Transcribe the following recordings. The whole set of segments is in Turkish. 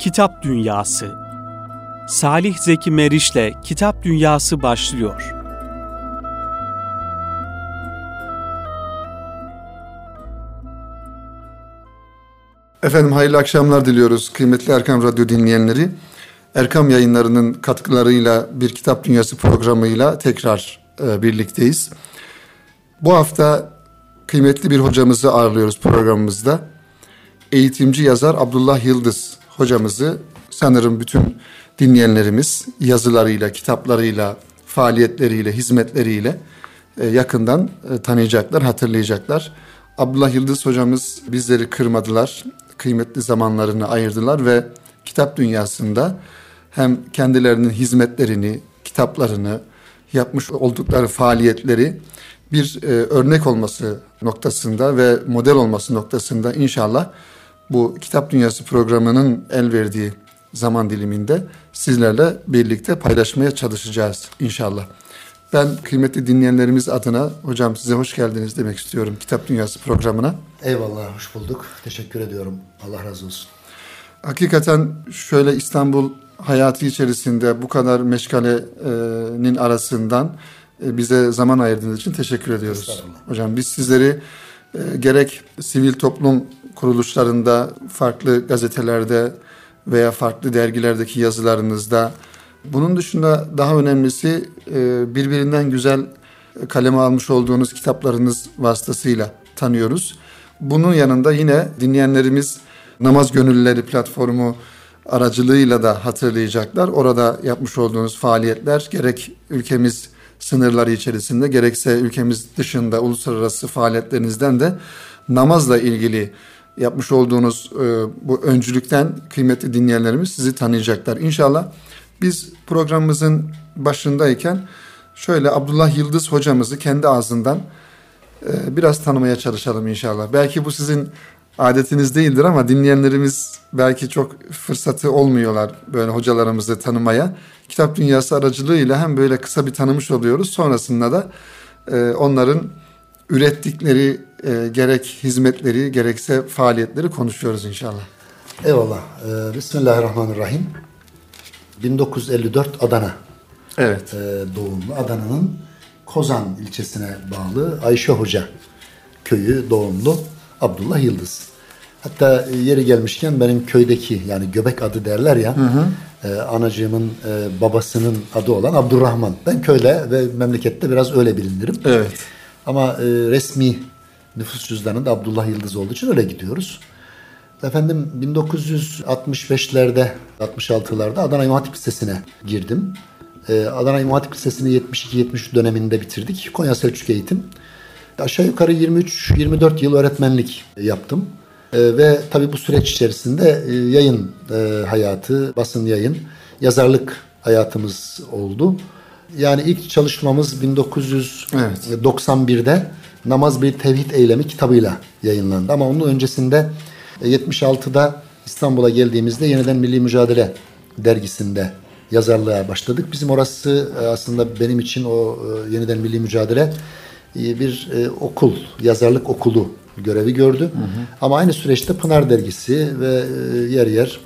Kitap Dünyası Salih Zeki Meriç'le Kitap Dünyası başlıyor. Efendim hayırlı akşamlar diliyoruz kıymetli Erkam Radyo dinleyenleri. Erkam yayınlarının katkılarıyla bir Kitap Dünyası programıyla tekrar e, birlikteyiz. Bu hafta kıymetli bir hocamızı ağırlıyoruz programımızda. Eğitimci yazar Abdullah Yıldız hocamızı sanırım bütün dinleyenlerimiz yazılarıyla, kitaplarıyla, faaliyetleriyle, hizmetleriyle e, yakından e, tanıyacaklar, hatırlayacaklar. Abdullah Yıldız hocamız bizleri kırmadılar, kıymetli zamanlarını ayırdılar ve kitap dünyasında hem kendilerinin hizmetlerini, kitaplarını, yapmış oldukları faaliyetleri bir e, örnek olması noktasında ve model olması noktasında inşallah bu Kitap Dünyası programının el verdiği zaman diliminde sizlerle birlikte paylaşmaya çalışacağız inşallah. Ben kıymetli dinleyenlerimiz adına hocam size hoş geldiniz demek istiyorum Kitap Dünyası programına. Eyvallah hoş bulduk. Teşekkür ediyorum. Allah razı olsun. Hakikaten şöyle İstanbul hayatı içerisinde bu kadar meşgalenin arasından e, bize zaman ayırdığınız için teşekkür ediyoruz. Hocam biz sizleri e, gerek sivil toplum kuruluşlarında, farklı gazetelerde veya farklı dergilerdeki yazılarınızda bunun dışında daha önemlisi e, birbirinden güzel kaleme almış olduğunuz kitaplarınız vasıtasıyla tanıyoruz. Bunun yanında yine dinleyenlerimiz Namaz Gönüllüleri platformu aracılığıyla da hatırlayacaklar. Orada yapmış olduğunuz faaliyetler gerek ülkemiz sınırları içerisinde gerekse ülkemiz dışında uluslararası faaliyetlerinizden de namazla ilgili yapmış olduğunuz e, bu öncülükten kıymetli dinleyenlerimiz sizi tanıyacaklar. İnşallah biz programımızın başındayken şöyle Abdullah Yıldız hocamızı kendi ağzından e, biraz tanımaya çalışalım inşallah. Belki bu sizin adetiniz değildir ama dinleyenlerimiz belki çok fırsatı olmuyorlar böyle hocalarımızı tanımaya. Kitap Dünyası aracılığıyla hem böyle kısa bir tanımış oluyoruz. Sonrasında da e, onların ürettikleri e, gerek hizmetleri gerekse faaliyetleri konuşuyoruz inşallah. Eyvallah. Ee, Bismillahirrahmanirrahim. 1954 Adana. Evet. Ee, doğumlu. Adana'nın Kozan ilçesine bağlı Ayşe Hoca köyü doğumlu Abdullah Yıldız. Hatta e, yeri gelmişken benim köydeki yani Göbek adı derler ya. Hı hı. E, anacığımın e, babasının adı olan Abdurrahman. Ben köyde ve memlekette biraz öyle bilinirim. Evet. Ama e, resmi nüfus cüzdanında Abdullah Yıldız olduğu için öyle gidiyoruz. Efendim 1965'lerde 66'larda Adana İmam Hatip Lisesi'ne girdim. Ee, Adana İmam Hatip Lisesi'ni 72-73 döneminde bitirdik. Konya Selçuk Eğitim. Aşağı yukarı 23-24 yıl öğretmenlik yaptım. Ee, ve tabii bu süreç içerisinde e, yayın e, hayatı, basın yayın, yazarlık hayatımız oldu. Yani ilk çalışmamız 1991'de evet. Namaz Bir Tevhid Eylemi kitabıyla yayınlandı. Ama onun öncesinde 76'da e, İstanbul'a geldiğimizde yeniden Milli Mücadele dergisinde yazarlığa başladık. Bizim orası e, aslında benim için o e, yeniden Milli Mücadele bir okul, yazarlık okulu görevi gördü. Hı hı. Ama aynı süreçte Pınar dergisi ve yer yer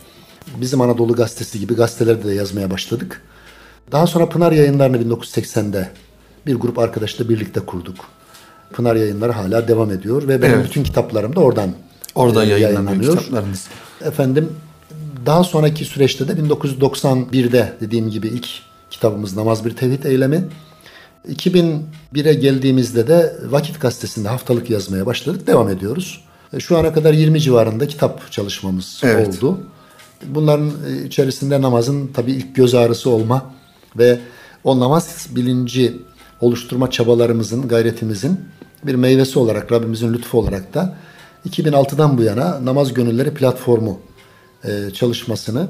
bizim Anadolu gazetesi gibi gazetelerde de yazmaya başladık. Daha sonra Pınar yayınlarını 1980'de bir grup arkadaşla birlikte kurduk. Pınar yayınları hala devam ediyor ve benim evet. bütün kitaplarım da oradan Orada e, yayınlanıyor kitaplarınız. Efendim daha sonraki süreçte de 1991'de dediğim gibi ilk kitabımız Namaz Bir Tevhid Eylemi. 2001'e geldiğimizde de Vakit Gazetesi'nde haftalık yazmaya başladık. Devam ediyoruz. E, şu ana kadar 20 civarında kitap çalışmamız evet. oldu. Bunların e, içerisinde namazın tabii ilk göz ağrısı olma ve o namaz bilinci oluşturma çabalarımızın, gayretimizin bir meyvesi olarak, Rabbimizin lütfu olarak da 2006'dan bu yana Namaz Gönülleri platformu e, çalışmasını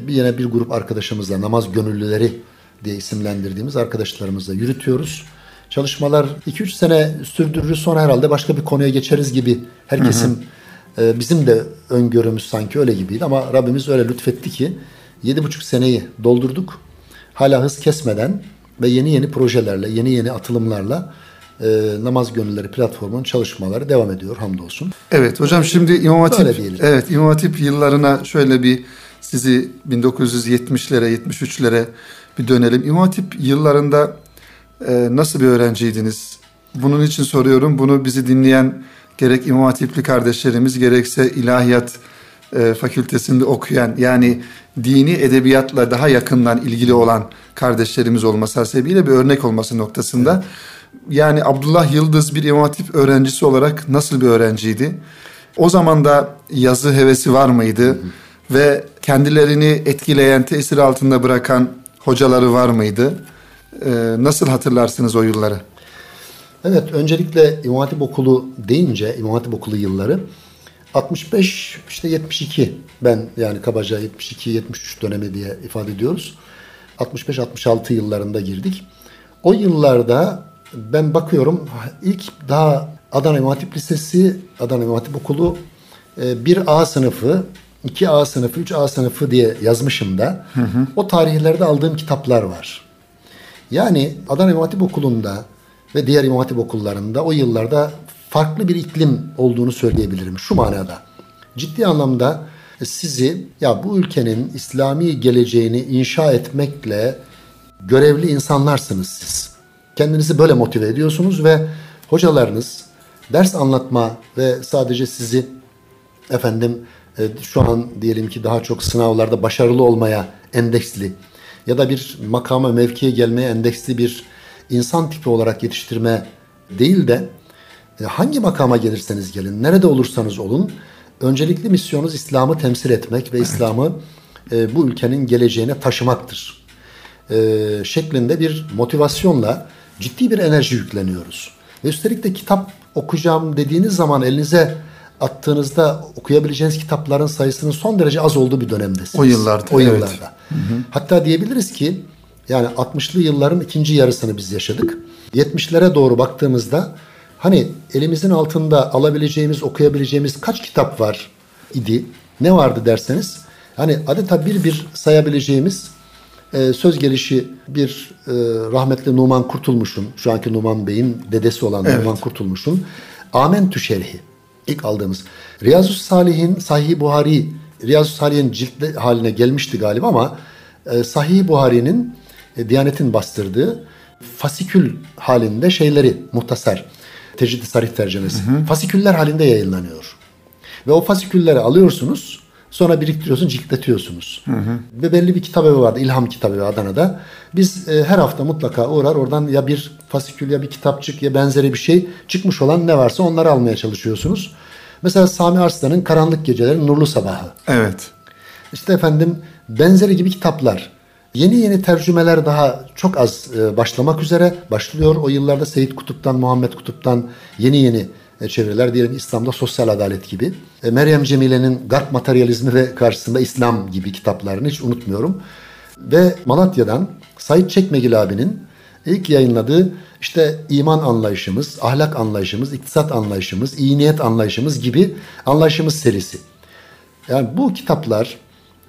bir yine bir grup arkadaşımızla Namaz Gönüllüleri diye isimlendirdiğimiz arkadaşlarımızla yürütüyoruz. Çalışmalar 2-3 sene sürdürürüz sonra herhalde başka bir konuya geçeriz gibi herkesin hı hı. E, bizim de öngörümüz sanki öyle gibiydi ama Rabbimiz öyle lütfetti ki 7,5 seneyi doldurduk. Hala hız kesmeden ve yeni yeni projelerle, yeni yeni atılımlarla e, namaz gönülleri platformunun çalışmaları devam ediyor hamdolsun. Evet hocam şimdi İmam Hatip, evet İmam Hatip yıllarına şöyle bir sizi 1970'lere 73'lere bir dönelim. İmam Hatip yıllarında e, nasıl bir öğrenciydiniz? Bunun için soruyorum. Bunu bizi dinleyen gerek İmam Hatipli kardeşlerimiz gerekse ilahiyat e, fakültesinde okuyan yani dini edebiyatla daha yakından ilgili olan kardeşlerimiz olması hasebiyle bir örnek olması noktasında. Yani Abdullah Yıldız bir İmam Hatip öğrencisi olarak nasıl bir öğrenciydi? O zaman da yazı hevesi var mıydı? Hı hı. Ve kendilerini etkileyen, tesir altında bırakan hocaları var mıydı? Ee, nasıl hatırlarsınız o yılları? Evet, öncelikle İmam Hatip Okulu deyince, İmam Hatip Okulu yılları 65 işte 72 ben yani kabaca 72 73 dönemi diye ifade ediyoruz. 65 66 yıllarında girdik. O yıllarda ben bakıyorum ilk daha Adana İmam Hatip Lisesi, Adana İmam Hatip Okulu e, bir A sınıfı, iki A sınıfı, üç A sınıfı diye yazmışım da hı hı. o tarihlerde aldığım kitaplar var. Yani Adana İmam Hatip Okulu'nda ve diğer İmam Hatip okullarında o yıllarda farklı bir iklim olduğunu söyleyebilirim şu manada. Ciddi anlamda sizi ya bu ülkenin İslami geleceğini inşa etmekle görevli insanlarsınız siz. Kendinizi böyle motive ediyorsunuz ve hocalarınız ders anlatma ve sadece sizi efendim e, şu an diyelim ki daha çok sınavlarda başarılı olmaya endeksli ya da bir makama mevkiye gelmeye endeksli bir insan tipi olarak yetiştirme değil de hangi makama gelirseniz gelin, nerede olursanız olun öncelikli misyonunuz İslam'ı temsil etmek ve İslam'ı e, bu ülkenin geleceğine taşımaktır. E, şeklinde bir motivasyonla ciddi bir enerji yükleniyoruz. Ve üstelik de kitap okuyacağım dediğiniz zaman elinize attığınızda okuyabileceğiniz kitapların sayısının son derece az olduğu bir dönemdesiniz. O yıllarda. O yıllarda. Evet. Hı hı. Hatta diyebiliriz ki yani 60'lı yılların ikinci yarısını biz yaşadık. 70'lere doğru baktığımızda hani elimizin altında alabileceğimiz, okuyabileceğimiz kaç kitap var idi? Ne vardı derseniz hani adeta bir bir sayabileceğimiz e, söz gelişi bir e, rahmetli Numan Kurtulmuş'un, şu anki Numan Bey'in dedesi olan evet. Numan Kurtulmuş'un Amentü Şerhi ilk aldığımız. Riyazu Salih'in Sahih Buhari, Riyazu Salih'in ciltli haline gelmişti galiba ama e, Sahih Buhari'nin e, Diyanet'in bastırdığı fasikül halinde şeyleri muhtasar. Tecrid-i Sarih tercümesi. Hı hı. Fasiküller halinde yayınlanıyor. Ve o fasikülleri alıyorsunuz Sonra biriktiriyorsun, ciltletiyorsunuz. Hı hı. Ve belli bir kitap evi vardı, İlham Kitabevi Adana'da. Biz e, her hafta mutlaka uğrar oradan ya bir fasikül ya bir kitapçık ya benzeri bir şey çıkmış olan ne varsa onları almaya çalışıyorsunuz. Mesela Sami Arslan'ın Karanlık Gecelerin Nurlu Sabahı. Evet. İşte efendim benzeri gibi kitaplar. Yeni yeni tercümeler daha çok az e, başlamak üzere başlıyor. O yıllarda Seyit Kutup'tan, Muhammed Kutup'tan yeni yeni e, çevreler diyelim İslam'da sosyal adalet gibi. E, Meryem Cemile'nin Garp materyalizmi ve karşısında İslam gibi kitaplarını hiç unutmuyorum. Ve Malatya'dan Said Çekmegil abinin ilk yayınladığı işte iman anlayışımız, ahlak anlayışımız, iktisat anlayışımız, iyi niyet anlayışımız gibi anlayışımız serisi. Yani bu kitaplar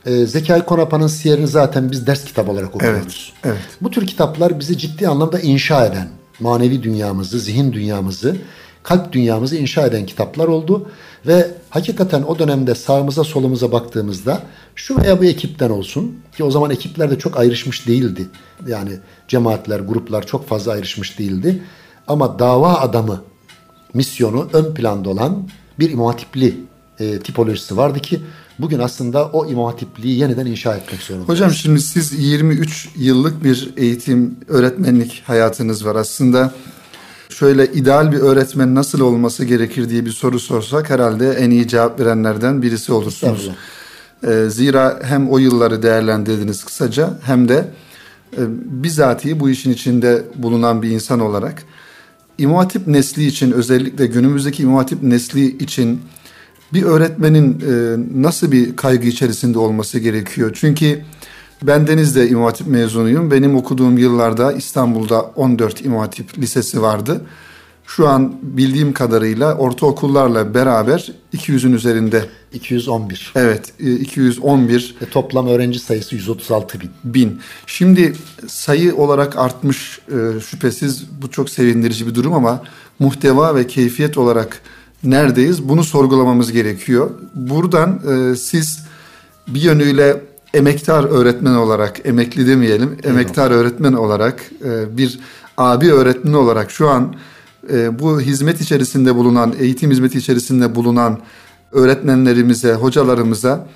e, Zekai Konapa'nın siyerini zaten biz ders kitabı olarak okuyoruz. Evet, evet. Bu tür kitaplar bizi ciddi anlamda inşa eden, manevi dünyamızı, zihin dünyamızı kalp dünyamızı inşa eden kitaplar oldu. Ve hakikaten o dönemde sağımıza solumuza baktığımızda şu veya bu ekipten olsun ki o zaman ekipler de çok ayrışmış değildi. Yani cemaatler, gruplar çok fazla ayrışmış değildi. Ama dava adamı misyonu ön planda olan bir imam hatipli e, tipolojisi vardı ki bugün aslında o imam hatipliği yeniden inşa etmek zorundayız. Hocam şimdi siz 23 yıllık bir eğitim, öğretmenlik hayatınız var. Aslında şöyle ideal bir öğretmen nasıl olması gerekir diye bir soru sorsak herhalde en iyi cevap verenlerden birisi olursunuz. Ee, zira hem o yılları değerlendirdiniz kısaca hem de e, bizatihi bu işin içinde bulunan bir insan olarak İmam Hatip nesli için özellikle günümüzdeki İmam Hatip nesli için bir öğretmenin e, nasıl bir kaygı içerisinde olması gerekiyor? Çünkü ben Deniz'de İmam Hatip mezunuyum. Benim okuduğum yıllarda İstanbul'da 14 İmam Hatip lisesi vardı. Şu an bildiğim kadarıyla ortaokullarla beraber 200'ün üzerinde. 211. Evet 211. Ve toplam öğrenci sayısı 136 bin. Bin. Şimdi sayı olarak artmış e, şüphesiz bu çok sevindirici bir durum ama muhteva ve keyfiyet olarak neredeyiz bunu sorgulamamız gerekiyor. Buradan e, siz bir yönüyle emektar öğretmen olarak, emekli demeyelim, emektar öğretmen olarak, e, bir abi öğretmen olarak şu an e, bu hizmet içerisinde bulunan, eğitim hizmeti içerisinde bulunan öğretmenlerimize, hocalarımıza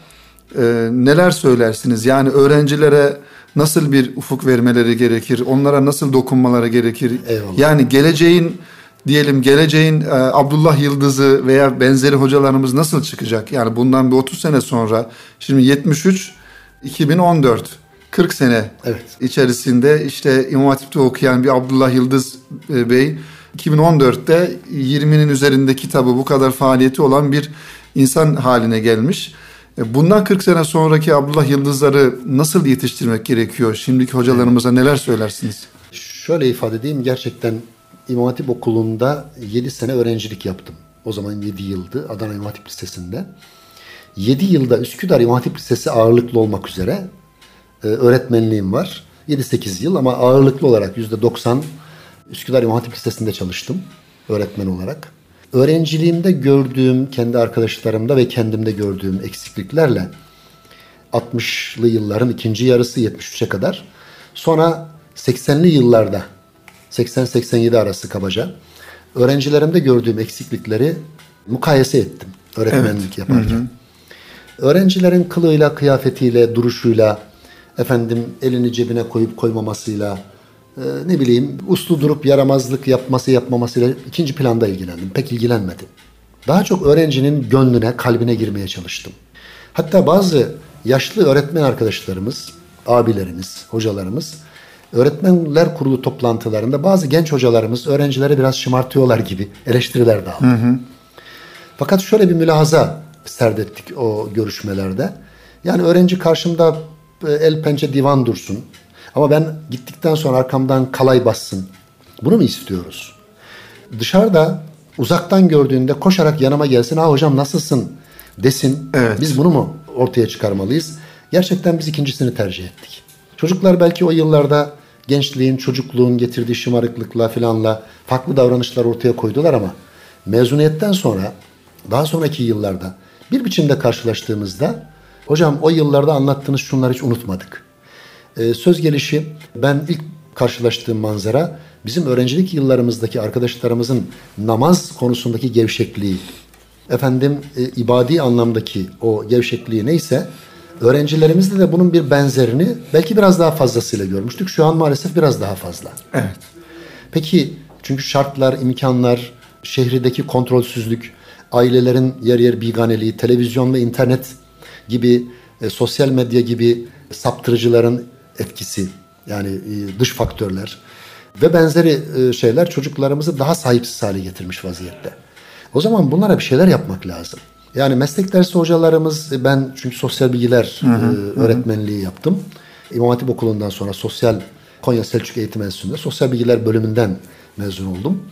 e, neler söylersiniz? Yani öğrencilere nasıl bir ufuk vermeleri gerekir? Onlara nasıl dokunmaları gerekir? Eyvallah. Yani geleceğin diyelim geleceğin e, Abdullah Yıldız'ı veya benzeri hocalarımız nasıl çıkacak? Yani bundan bir 30 sene sonra şimdi 73 2014 40 sene Evet. içerisinde işte İmam Hatip'te okuyan bir Abdullah Yıldız e, Bey 2014'te 20'nin üzerinde kitabı bu kadar faaliyeti olan bir insan haline gelmiş. E, Bundan 40 sene sonraki Abdullah Yıldızları nasıl yetiştirmek gerekiyor? Şimdiki hocalarımıza neler söylersiniz? Şöyle ifade edeyim gerçekten İmam Hatip Okulu'nda 7 sene öğrencilik yaptım. O zaman 7 yıldı Adana İmam Hatip Lisesi'nde. 7 yılda Üsküdar İmam Hatip Lisesi ağırlıklı olmak üzere e, öğretmenliğim var. 7-8 yıl ama ağırlıklı olarak %90 Üsküdar İmam Hatip Lisesi'nde çalıştım öğretmen olarak. Öğrenciliğimde gördüğüm, kendi arkadaşlarımda ve kendimde gördüğüm eksikliklerle 60'lı yılların ikinci yarısı 73'e kadar. Sonra 80'li yıllarda 80-87 arası kabaca öğrencilerimde gördüğüm eksiklikleri mukayese ettim öğretmenlik yaparken. Öğrencilerin kılığıyla, kıyafetiyle, duruşuyla, efendim elini cebine koyup koymamasıyla, e, ne bileyim uslu durup yaramazlık yapması yapmamasıyla ikinci planda ilgilendim. Pek ilgilenmedim. Daha çok öğrencinin gönlüne, kalbine girmeye çalıştım. Hatta bazı yaşlı öğretmen arkadaşlarımız, abilerimiz, hocalarımız öğretmenler kurulu toplantılarında bazı genç hocalarımız öğrencileri biraz şımartıyorlar gibi eleştiriler de aldı. Fakat şöyle bir mülahaza serdettik o görüşmelerde. Yani öğrenci karşımda e, el pençe divan dursun. Ama ben gittikten sonra arkamdan kalay bassın. Bunu mu istiyoruz? Dışarıda uzaktan gördüğünde koşarak yanıma gelsin. Ha hocam nasılsın desin. Evet. Biz bunu mu ortaya çıkarmalıyız? Gerçekten biz ikincisini tercih ettik. Çocuklar belki o yıllarda gençliğin, çocukluğun getirdiği şımarıklıkla filanla farklı davranışlar ortaya koydular ama mezuniyetten sonra daha sonraki yıllarda bir biçimde karşılaştığımızda hocam o yıllarda anlattığınız şunları hiç unutmadık. Ee, söz gelişi ben ilk karşılaştığım manzara bizim öğrencilik yıllarımızdaki arkadaşlarımızın namaz konusundaki gevşekliği. Efendim e, ibadi anlamdaki o gevşekliği neyse öğrencilerimizde de bunun bir benzerini belki biraz daha fazlasıyla görmüştük. Şu an maalesef biraz daha fazla. Evet. Peki çünkü şartlar, imkanlar, şehrideki kontrolsüzlük, ailelerin yer yer biganeliği, televizyon ve internet gibi, e, sosyal medya gibi saptırıcıların etkisi yani e, dış faktörler ve benzeri e, şeyler çocuklarımızı daha sahipsiz hale getirmiş vaziyette. O zaman bunlara bir şeyler yapmak lazım. Yani meslek dersi hocalarımız e, ben çünkü sosyal bilgiler e, öğretmenliği yaptım. İmam Hatip Okulu'ndan sonra sosyal Konya Selçuk Eğitim Enstitüsü'nde sosyal bilgiler bölümünden mezun oldum.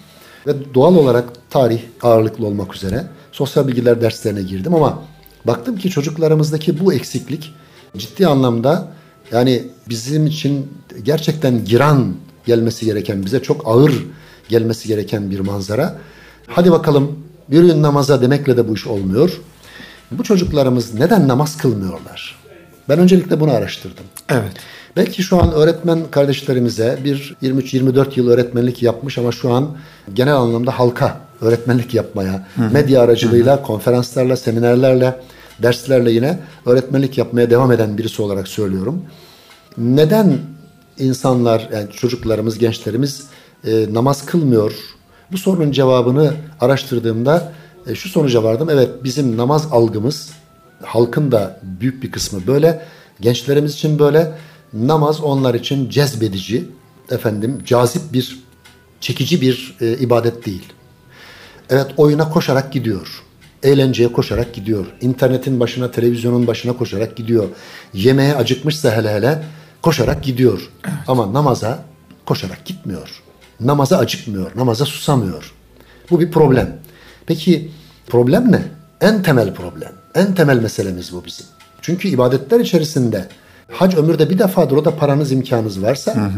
Ve doğal olarak tarih ağırlıklı olmak üzere sosyal bilgiler derslerine girdim ama baktım ki çocuklarımızdaki bu eksiklik ciddi anlamda yani bizim için gerçekten giran gelmesi gereken, bize çok ağır gelmesi gereken bir manzara. Hadi bakalım yürüyün namaza demekle de bu iş olmuyor. Bu çocuklarımız neden namaz kılmıyorlar? Ben öncelikle bunu araştırdım. Evet. Belki şu an öğretmen kardeşlerimize bir 23-24 yıl öğretmenlik yapmış ama şu an genel anlamda halka öğretmenlik yapmaya, medya aracılığıyla, konferanslarla, seminerlerle, derslerle yine öğretmenlik yapmaya devam eden birisi olarak söylüyorum. Neden insanlar, yani çocuklarımız, gençlerimiz e, namaz kılmıyor? Bu sorunun cevabını araştırdığımda e, şu sonuca vardım. Evet bizim namaz algımız halkın da büyük bir kısmı böyle. Gençlerimiz için böyle. Namaz onlar için cezbedici, efendim cazip bir, çekici bir e, ibadet değil. Evet oyuna koşarak gidiyor. Eğlenceye koşarak gidiyor. İnternetin başına, televizyonun başına koşarak gidiyor. Yemeğe acıkmışsa hele hele koşarak gidiyor. Ama namaza koşarak gitmiyor. Namaza acıkmıyor, namaza susamıyor. Bu bir problem. Peki problem ne? En temel problem. En temel meselemiz bu bizim. Çünkü ibadetler içerisinde hac ömürde bir defadır o da paranız imkanınız varsa,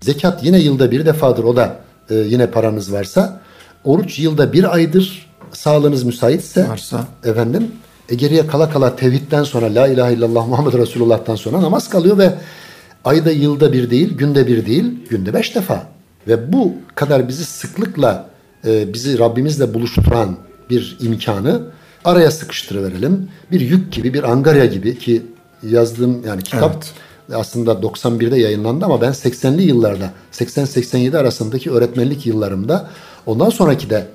zekat yine yılda bir defadır o da e, yine paranız varsa, oruç yılda bir aydır sağlığınız müsaitse, Varsa. efendim E geriye kala kala tevhidden sonra la ilahe illallah Muhammed Resulullah'tan sonra namaz kalıyor ve ayda yılda bir değil, günde bir değil, günde beş defa. Ve bu kadar bizi sıklıkla e, bizi Rabbimizle buluşturan bir imkanı araya sıkıştırıverelim. Bir yük gibi, bir angarya gibi ki yazdığım yani kitap evet. aslında 91'de yayınlandı ama ben 80'li yıllarda 80-87 arasındaki öğretmenlik yıllarımda ondan sonraki de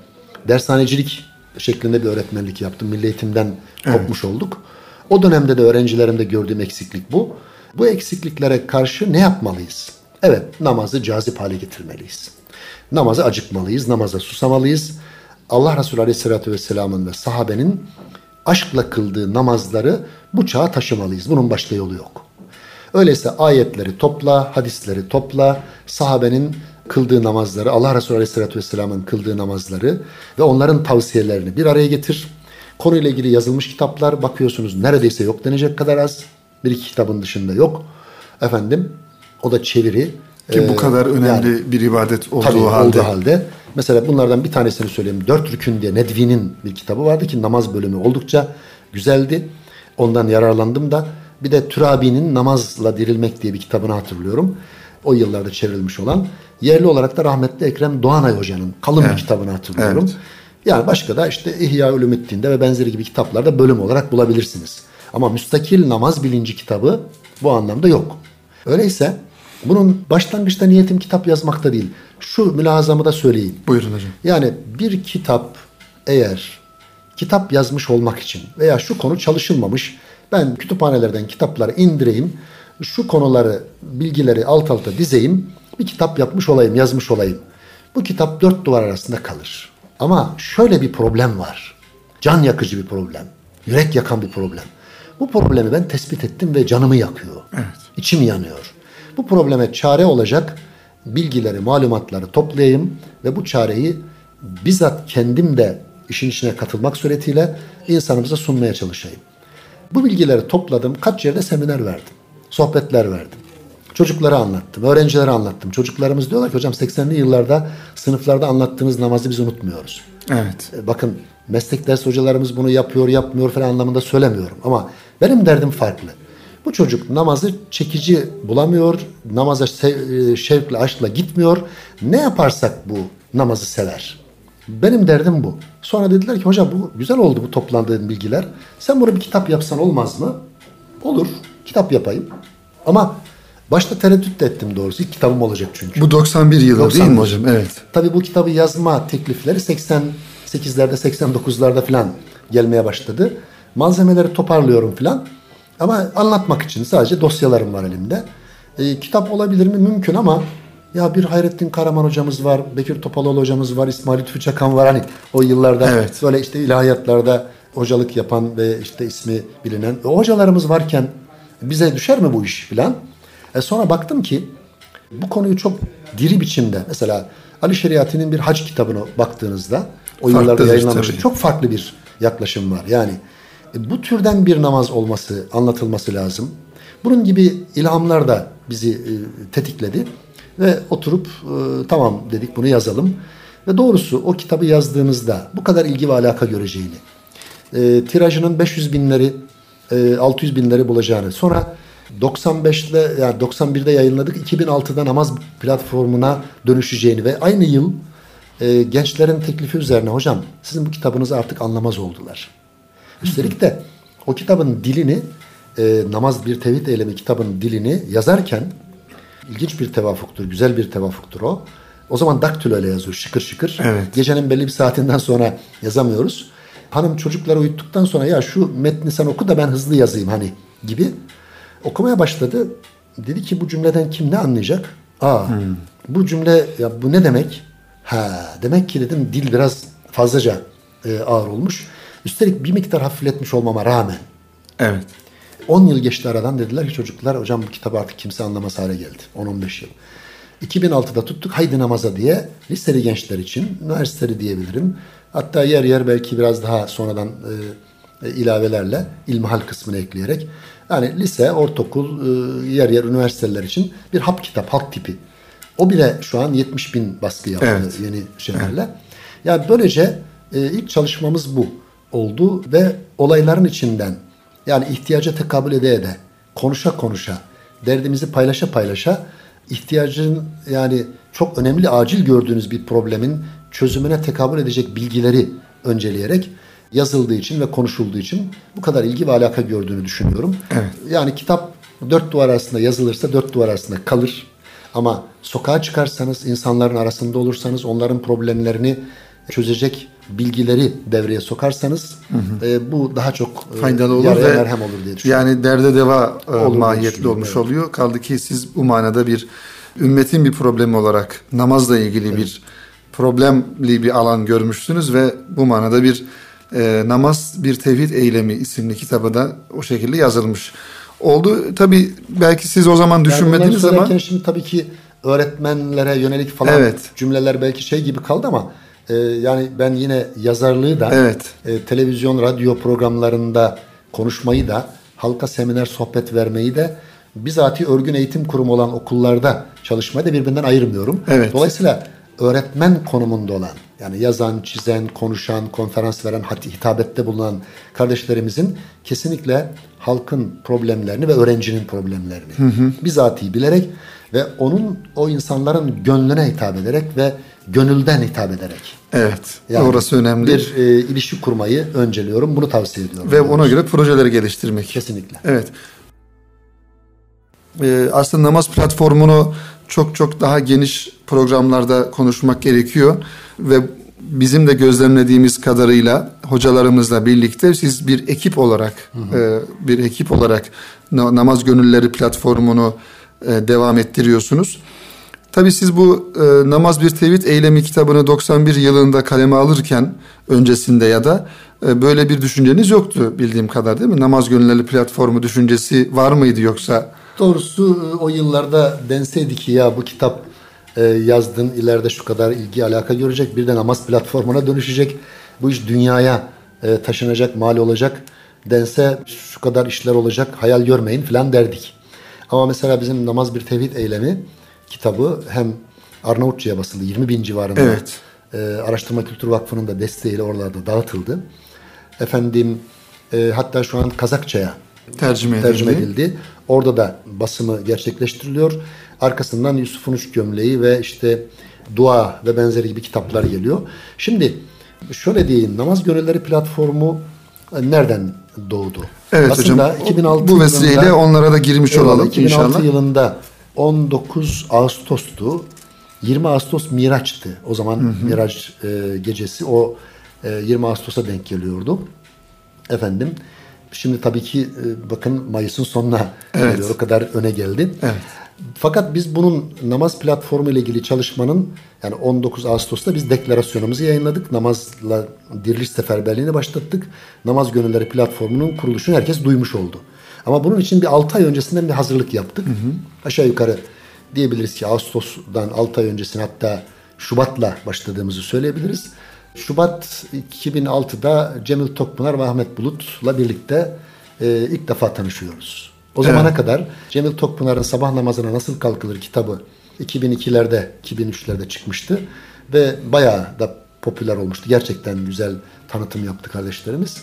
dershanecilik şeklinde bir öğretmenlik yaptım. Milli eğitimden evet. kopmuş olduk. O dönemde de öğrencilerimde gördüğüm eksiklik bu. Bu eksikliklere karşı ne yapmalıyız? Evet, namazı cazip hale getirmeliyiz. Namaza acıkmalıyız, namaza susamalıyız. Allah Resulü Aleyhisselatü Vesselam'ın ve sahabenin aşkla kıldığı namazları bu çağa taşımalıyız. Bunun başka yolu yok. Öyleyse ayetleri topla, hadisleri topla, sahabenin kıldığı namazları, Allah Resulü Aleyhisselatü Vesselam'ın kıldığı namazları ve onların tavsiyelerini bir araya getir. Konuyla ilgili yazılmış kitaplar bakıyorsunuz neredeyse yok denecek kadar az. Bir iki kitabın dışında yok. Efendim o da çeviri. Ki bu kadar önemli yani, bir ibadet olduğu tabii, halde. Olduğu halde. Mesela bunlardan bir tanesini söyleyeyim. Dört Rükün diye Nedvi'nin bir kitabı vardı ki namaz bölümü oldukça güzeldi. Ondan yararlandım da. Bir de Türabi'nin Namazla Dirilmek diye bir kitabını hatırlıyorum. O yıllarda çevrilmiş olan. Yerli olarak da rahmetli Ekrem Doğanay Hoca'nın kalın evet. bir kitabını hatırlıyorum. Evet. Yani başka da işte İhya Ulumuddin'de ve benzeri gibi kitaplarda bölüm olarak bulabilirsiniz. Ama müstakil namaz bilinci kitabı bu anlamda yok. Öyleyse bunun başlangıçta niyetim kitap yazmakta değil. Şu mülazamı da söyleyeyim. Buyurun hocam. Yani bir kitap eğer kitap yazmış olmak için veya şu konu çalışılmamış ben kütüphanelerden kitapları indireyim şu konuları bilgileri alt alta dizeyim bir kitap yapmış olayım yazmış olayım. Bu kitap dört duvar arasında kalır. Ama şöyle bir problem var. Can yakıcı bir problem. Yürek yakan bir problem. Bu problemi ben tespit ettim ve canımı yakıyor. Evet. İçim yanıyor. Bu probleme çare olacak bilgileri, malumatları toplayayım ve bu çareyi bizzat kendim de işin içine katılmak suretiyle insanımıza sunmaya çalışayım. Bu bilgileri topladım. Kaç yerde seminer verdim. Sohbetler verdim. Çocuklara anlattım, öğrencilere anlattım. Çocuklarımız diyorlar ki hocam 80'li yıllarda sınıflarda anlattığınız namazı biz unutmuyoruz. Evet. E, bakın meslek ders hocalarımız bunu yapıyor, yapmıyor falan anlamında söylemiyorum. Ama benim derdim farklı. Bu çocuk namazı çekici bulamıyor, namaza e, şevkle, aşkla gitmiyor. Ne yaparsak bu namazı sever. Benim derdim bu. Sonra dediler ki hocam bu güzel oldu bu toplandığın bilgiler. Sen bunu bir kitap yapsan olmaz mı? Olur. Kitap yapayım. Ama başta tereddüt de ettim doğrusu. İlk kitabım olacak çünkü. Bu 91 yılı 91. değil mi hocam? Evet. Tabii bu kitabı yazma teklifleri 88'lerde 89'larda falan gelmeye başladı. Malzemeleri toparlıyorum falan. Ama anlatmak için sadece dosyalarım var elimde. E, kitap olabilir mi? Mümkün ama ya bir Hayrettin Karaman hocamız var, Bekir Topaloğlu hocamız var, İsmail Lütfü Çakan var. Hani o yıllarda evet. böyle işte ilahiyatlarda hocalık yapan ve işte ismi bilinen o hocalarımız varken bize düşer mi bu iş filan? E sonra baktım ki bu konuyu çok diri biçimde mesela Ali Şeriati'nin bir hac kitabına baktığınızda o yıllarda yayınlanmış çok farklı bir yaklaşım var. Yani e, bu türden bir namaz olması, anlatılması lazım. Bunun gibi ilhamlar da bizi e, tetikledi ve oturup e, tamam dedik bunu yazalım. Ve doğrusu o kitabı yazdığımızda bu kadar ilgi ve alaka göreceğini, e, tirajının 500 binleri, e, 600 binleri bulacağını, sonra 95'te yani 91'de yayınladık, 2006'da namaz platformuna dönüşeceğini ve aynı yıl e, gençlerin teklifi üzerine hocam sizin bu kitabınızı artık anlamaz oldular. Üstelik de o kitabın dilini e, namaz bir tevhid eylemi kitabın dilini yazarken ilginç bir tevafuktur, güzel bir tevafuktur o. O zaman daktilo ile yazıyor şıkır şıkır. Evet. Gecenin belli bir saatinden sonra yazamıyoruz. Hanım çocukları uyuttuktan sonra ya şu metni sen oku da ben hızlı yazayım hani gibi okumaya başladı. Dedi ki bu cümleden kim ne anlayacak? Aa hmm. bu cümle ya bu ne demek? Ha demek ki dedim dil biraz fazlaca e, ağır olmuş. Üstelik bir miktar hafifletmiş olmama rağmen. Evet. 10 yıl geçti aradan dediler ki çocuklar hocam bu kitabı artık kimse anlamaz hale geldi. 10-15 yıl. 2006'da tuttuk haydi namaza diye liseli gençler için üniversiteli diyebilirim. Hatta yer yer belki biraz daha sonradan e, e, ilavelerle ilmihal kısmını ekleyerek yani lise, ortaokul, e, yer yer üniversiteler için bir hap kitap, halk tipi. O bile şu an 70 bin baskı yaptı evet. yeni şeylerle. Evet. Yani böylece e, ilk çalışmamız bu. Oldu ve olayların içinden yani ihtiyaca tekabül ede ede konuşa konuşa derdimizi paylaşa paylaşa ihtiyacın yani çok önemli acil gördüğünüz bir problemin çözümüne tekabül edecek bilgileri önceleyerek yazıldığı için ve konuşulduğu için bu kadar ilgi ve alaka gördüğünü düşünüyorum. Evet. Yani kitap dört duvar arasında yazılırsa dört duvar arasında kalır. Ama sokağa çıkarsanız, insanların arasında olursanız, onların problemlerini çözecek bilgileri devreye sokarsanız hı hı. E, bu daha çok e, faydalı olur ve merhem olur diye düşünüyorum. Yani derde deva e, olur mahiyetli olmuş evet. oluyor. Kaldı ki siz bu manada bir ümmetin bir problemi olarak namazla ilgili evet. bir problemli bir alan görmüşsünüz ve bu manada bir e, namaz bir tevhid eylemi isimli kitabı da o şekilde yazılmış oldu. Tabi belki siz o zaman düşünmediniz yani ama. Şimdi tabii ki öğretmenlere yönelik falan evet. cümleler belki şey gibi kaldı ama e, yani ben yine yazarlığı da evet. e, televizyon, radyo programlarında konuşmayı da halka seminer sohbet vermeyi de bizatihi örgün eğitim kurumu olan okullarda çalışmayı da birbirinden ayırmıyorum. Evet. Dolayısıyla öğretmen konumunda olan yani yazan, çizen, konuşan, konferans veren, hitabette bulunan kardeşlerimizin kesinlikle halkın problemlerini ve öğrencinin problemlerini hı hı. bizatihi bilerek ve onun o insanların gönlüne hitap ederek ve gönülden hitap ederek. Evet. Yani orası önemli. Bir e, ilişki kurmayı önceliyorum. Bunu tavsiye ediyorum. Ve ona göre projeleri geliştirmek. Kesinlikle. Evet. Ee, aslında namaz platformunu çok çok daha geniş programlarda konuşmak gerekiyor ve bizim de gözlemlediğimiz kadarıyla hocalarımızla birlikte siz bir ekip olarak hı hı. E, bir ekip olarak namaz gönülleri platformunu devam ettiriyorsunuz. Tabii siz bu e, Namaz Bir Tevhid Eylemi kitabını 91 yılında kaleme alırken öncesinde ya da e, böyle bir düşünceniz yoktu bildiğim kadar değil mi? Namaz Gönülleri platformu düşüncesi var mıydı yoksa? Doğrusu o yıllarda denseydi ki ya bu kitap e, yazdın ileride şu kadar ilgi alaka görecek bir de namaz platformuna dönüşecek. Bu iş dünyaya e, taşınacak, mal olacak dense şu kadar işler olacak hayal görmeyin falan derdik. Ama mesela bizim Namaz Bir Tevhid Eylemi kitabı hem Arnavutça'ya basıldı 20 bin civarında. Evet. E, Araştırma Kültür Vakfı'nın da desteğiyle oralarda dağıtıldı. Efendim e, hatta şu an Kazakça'ya tercüme edildi. tercüme edildi. Orada da basımı gerçekleştiriliyor. Arkasından Yusuf'un Üç Gömleği ve işte Dua ve benzeri gibi kitaplar geliyor. Şimdi şöyle diyeyim namaz gönülleri platformu e, nereden doğdu? Evet Aslında hocam 2006 bu vesileyle yılında, onlara da girmiş olalım 2006 inşallah. 2006 yılında 19 Ağustos'tu. 20 Ağustos Miraç'tı. O zaman hı hı. Miraç e, gecesi o e, 20 Ağustos'a denk geliyordu. Efendim şimdi tabii ki e, bakın Mayıs'ın sonuna evet. geliyor. O kadar öne geldi. Evet. Fakat biz bunun namaz platformu ile ilgili çalışmanın yani 19 Ağustos'ta biz deklarasyonumuzu yayınladık. Namazla diriliş seferberliğini başlattık. Namaz Gönülleri platformunun kuruluşunu herkes duymuş oldu. Ama bunun için bir 6 ay öncesinden bir hazırlık yaptık. Hı hı. Aşağı yukarı diyebiliriz ki Ağustos'dan 6 ay öncesine hatta Şubat'la başladığımızı söyleyebiliriz. Şubat 2006'da Cemil Tokpınar ve Ahmet Bulut'la birlikte e, ilk defa tanışıyoruz. O zamana evet. kadar Cemil Tokpınar'ın Sabah Namazına Nasıl Kalkılır kitabı 2002'lerde, 2003'lerde çıkmıştı ve bayağı da popüler olmuştu. Gerçekten güzel tanıtım yaptı kardeşlerimiz.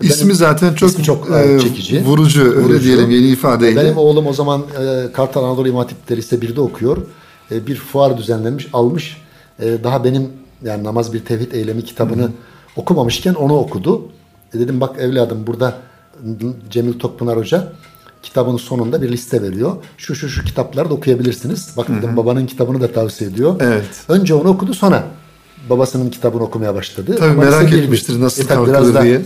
İsmi benim, zaten çok, ismi çok e, çekici. Vurucu, vurucu öyle diyelim yeni ifadeyle. Benim oğlum o zaman e, Kartal Anadolu İmam Hatip Lise 1'de okuyor. E, bir fuar düzenlenmiş, almış. E, daha benim yani Namaz Bir Tevhid Eylemi kitabını Hı. okumamışken onu okudu. E, dedim bak evladım burada Cemil Tokpınar Hoca kitabın sonunda bir liste veriyor. Şu şu şu kitapları da okuyabilirsiniz. Bak dedim Hı-hı. babanın kitabını da tavsiye ediyor. Evet. Önce onu okudu sonra babasının kitabını okumaya başladı. Tabii Ama merak etmiştir nasıl e, kalkılır da, diye.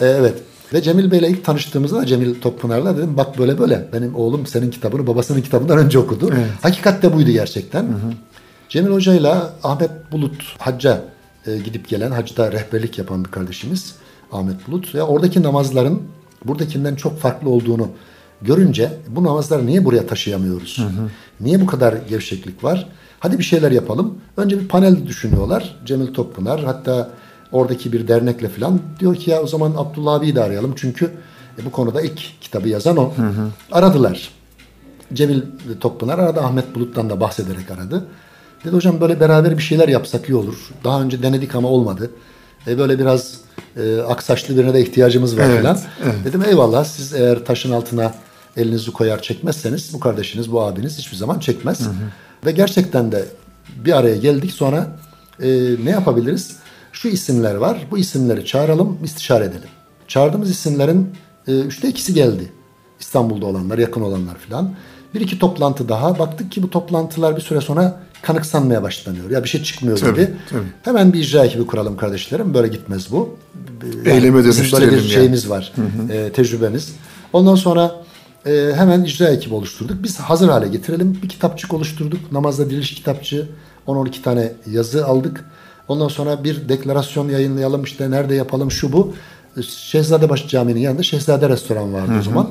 E, evet. Ve Cemil Bey'le ilk tanıştığımızda da Cemil Toppınar'la dedim bak böyle böyle. Benim oğlum senin kitabını babasının kitabından önce okudu. Evet. Hakikat de buydu gerçekten. Hı hı. Cemil Hoca ile Ahmet Bulut hacca e, gidip gelen, hacda rehberlik yapan bir kardeşimiz Ahmet Bulut. Ya oradaki namazların buradakinden çok farklı olduğunu görünce bu namazları niye buraya taşıyamıyoruz? Hı hı. Niye bu kadar gevşeklik var? Hadi bir şeyler yapalım. Önce bir panel düşünüyorlar. Cemil Toppınar hatta oradaki bir dernekle falan diyor ki ya o zaman Abdullah abiyi de arayalım. Çünkü e, bu konuda ilk kitabı yazan o. Hı hı. Aradılar. Cemil Toppınar aradı. Ahmet Bulut'tan da bahsederek aradı. Dedi hocam böyle beraber bir şeyler yapsak iyi olur. Daha önce denedik ama olmadı. E, böyle biraz e, aksaçlı birine de ihtiyacımız var Evet, falan. evet. Dedim eyvallah siz eğer taşın altına elinizi koyar çekmezseniz bu kardeşiniz, bu abiniz hiçbir zaman çekmez. Ve gerçekten de bir araya geldik sonra e, ne yapabiliriz? Şu isimler var. Bu isimleri çağıralım, istişare edelim. Çağırdığımız isimlerin e, üçte ikisi geldi. İstanbul'da olanlar, yakın olanlar filan. Bir iki toplantı daha. Baktık ki bu toplantılar bir süre sonra kanıksanmaya başlanıyor. Ya bir şey çıkmıyor Tabii, gibi. tabii. Hemen bir icra ekibi kuralım kardeşlerim. Böyle gitmez bu. Eyleme bizim böyle dönüştürelim bir yani. şeyimiz var. e, tecrübemiz. Ondan sonra e, hemen icra ekibi oluşturduk. Biz hazır hale getirelim. Bir kitapçık oluşturduk. Namazda diriliş kitapçığı. 10-12 tane yazı aldık. Ondan sonra bir deklarasyon yayınlayalım. İşte nerede yapalım şu bu. Şehzadebaşı Camii'nin yanında Şehzade Restoran vardı o zaman.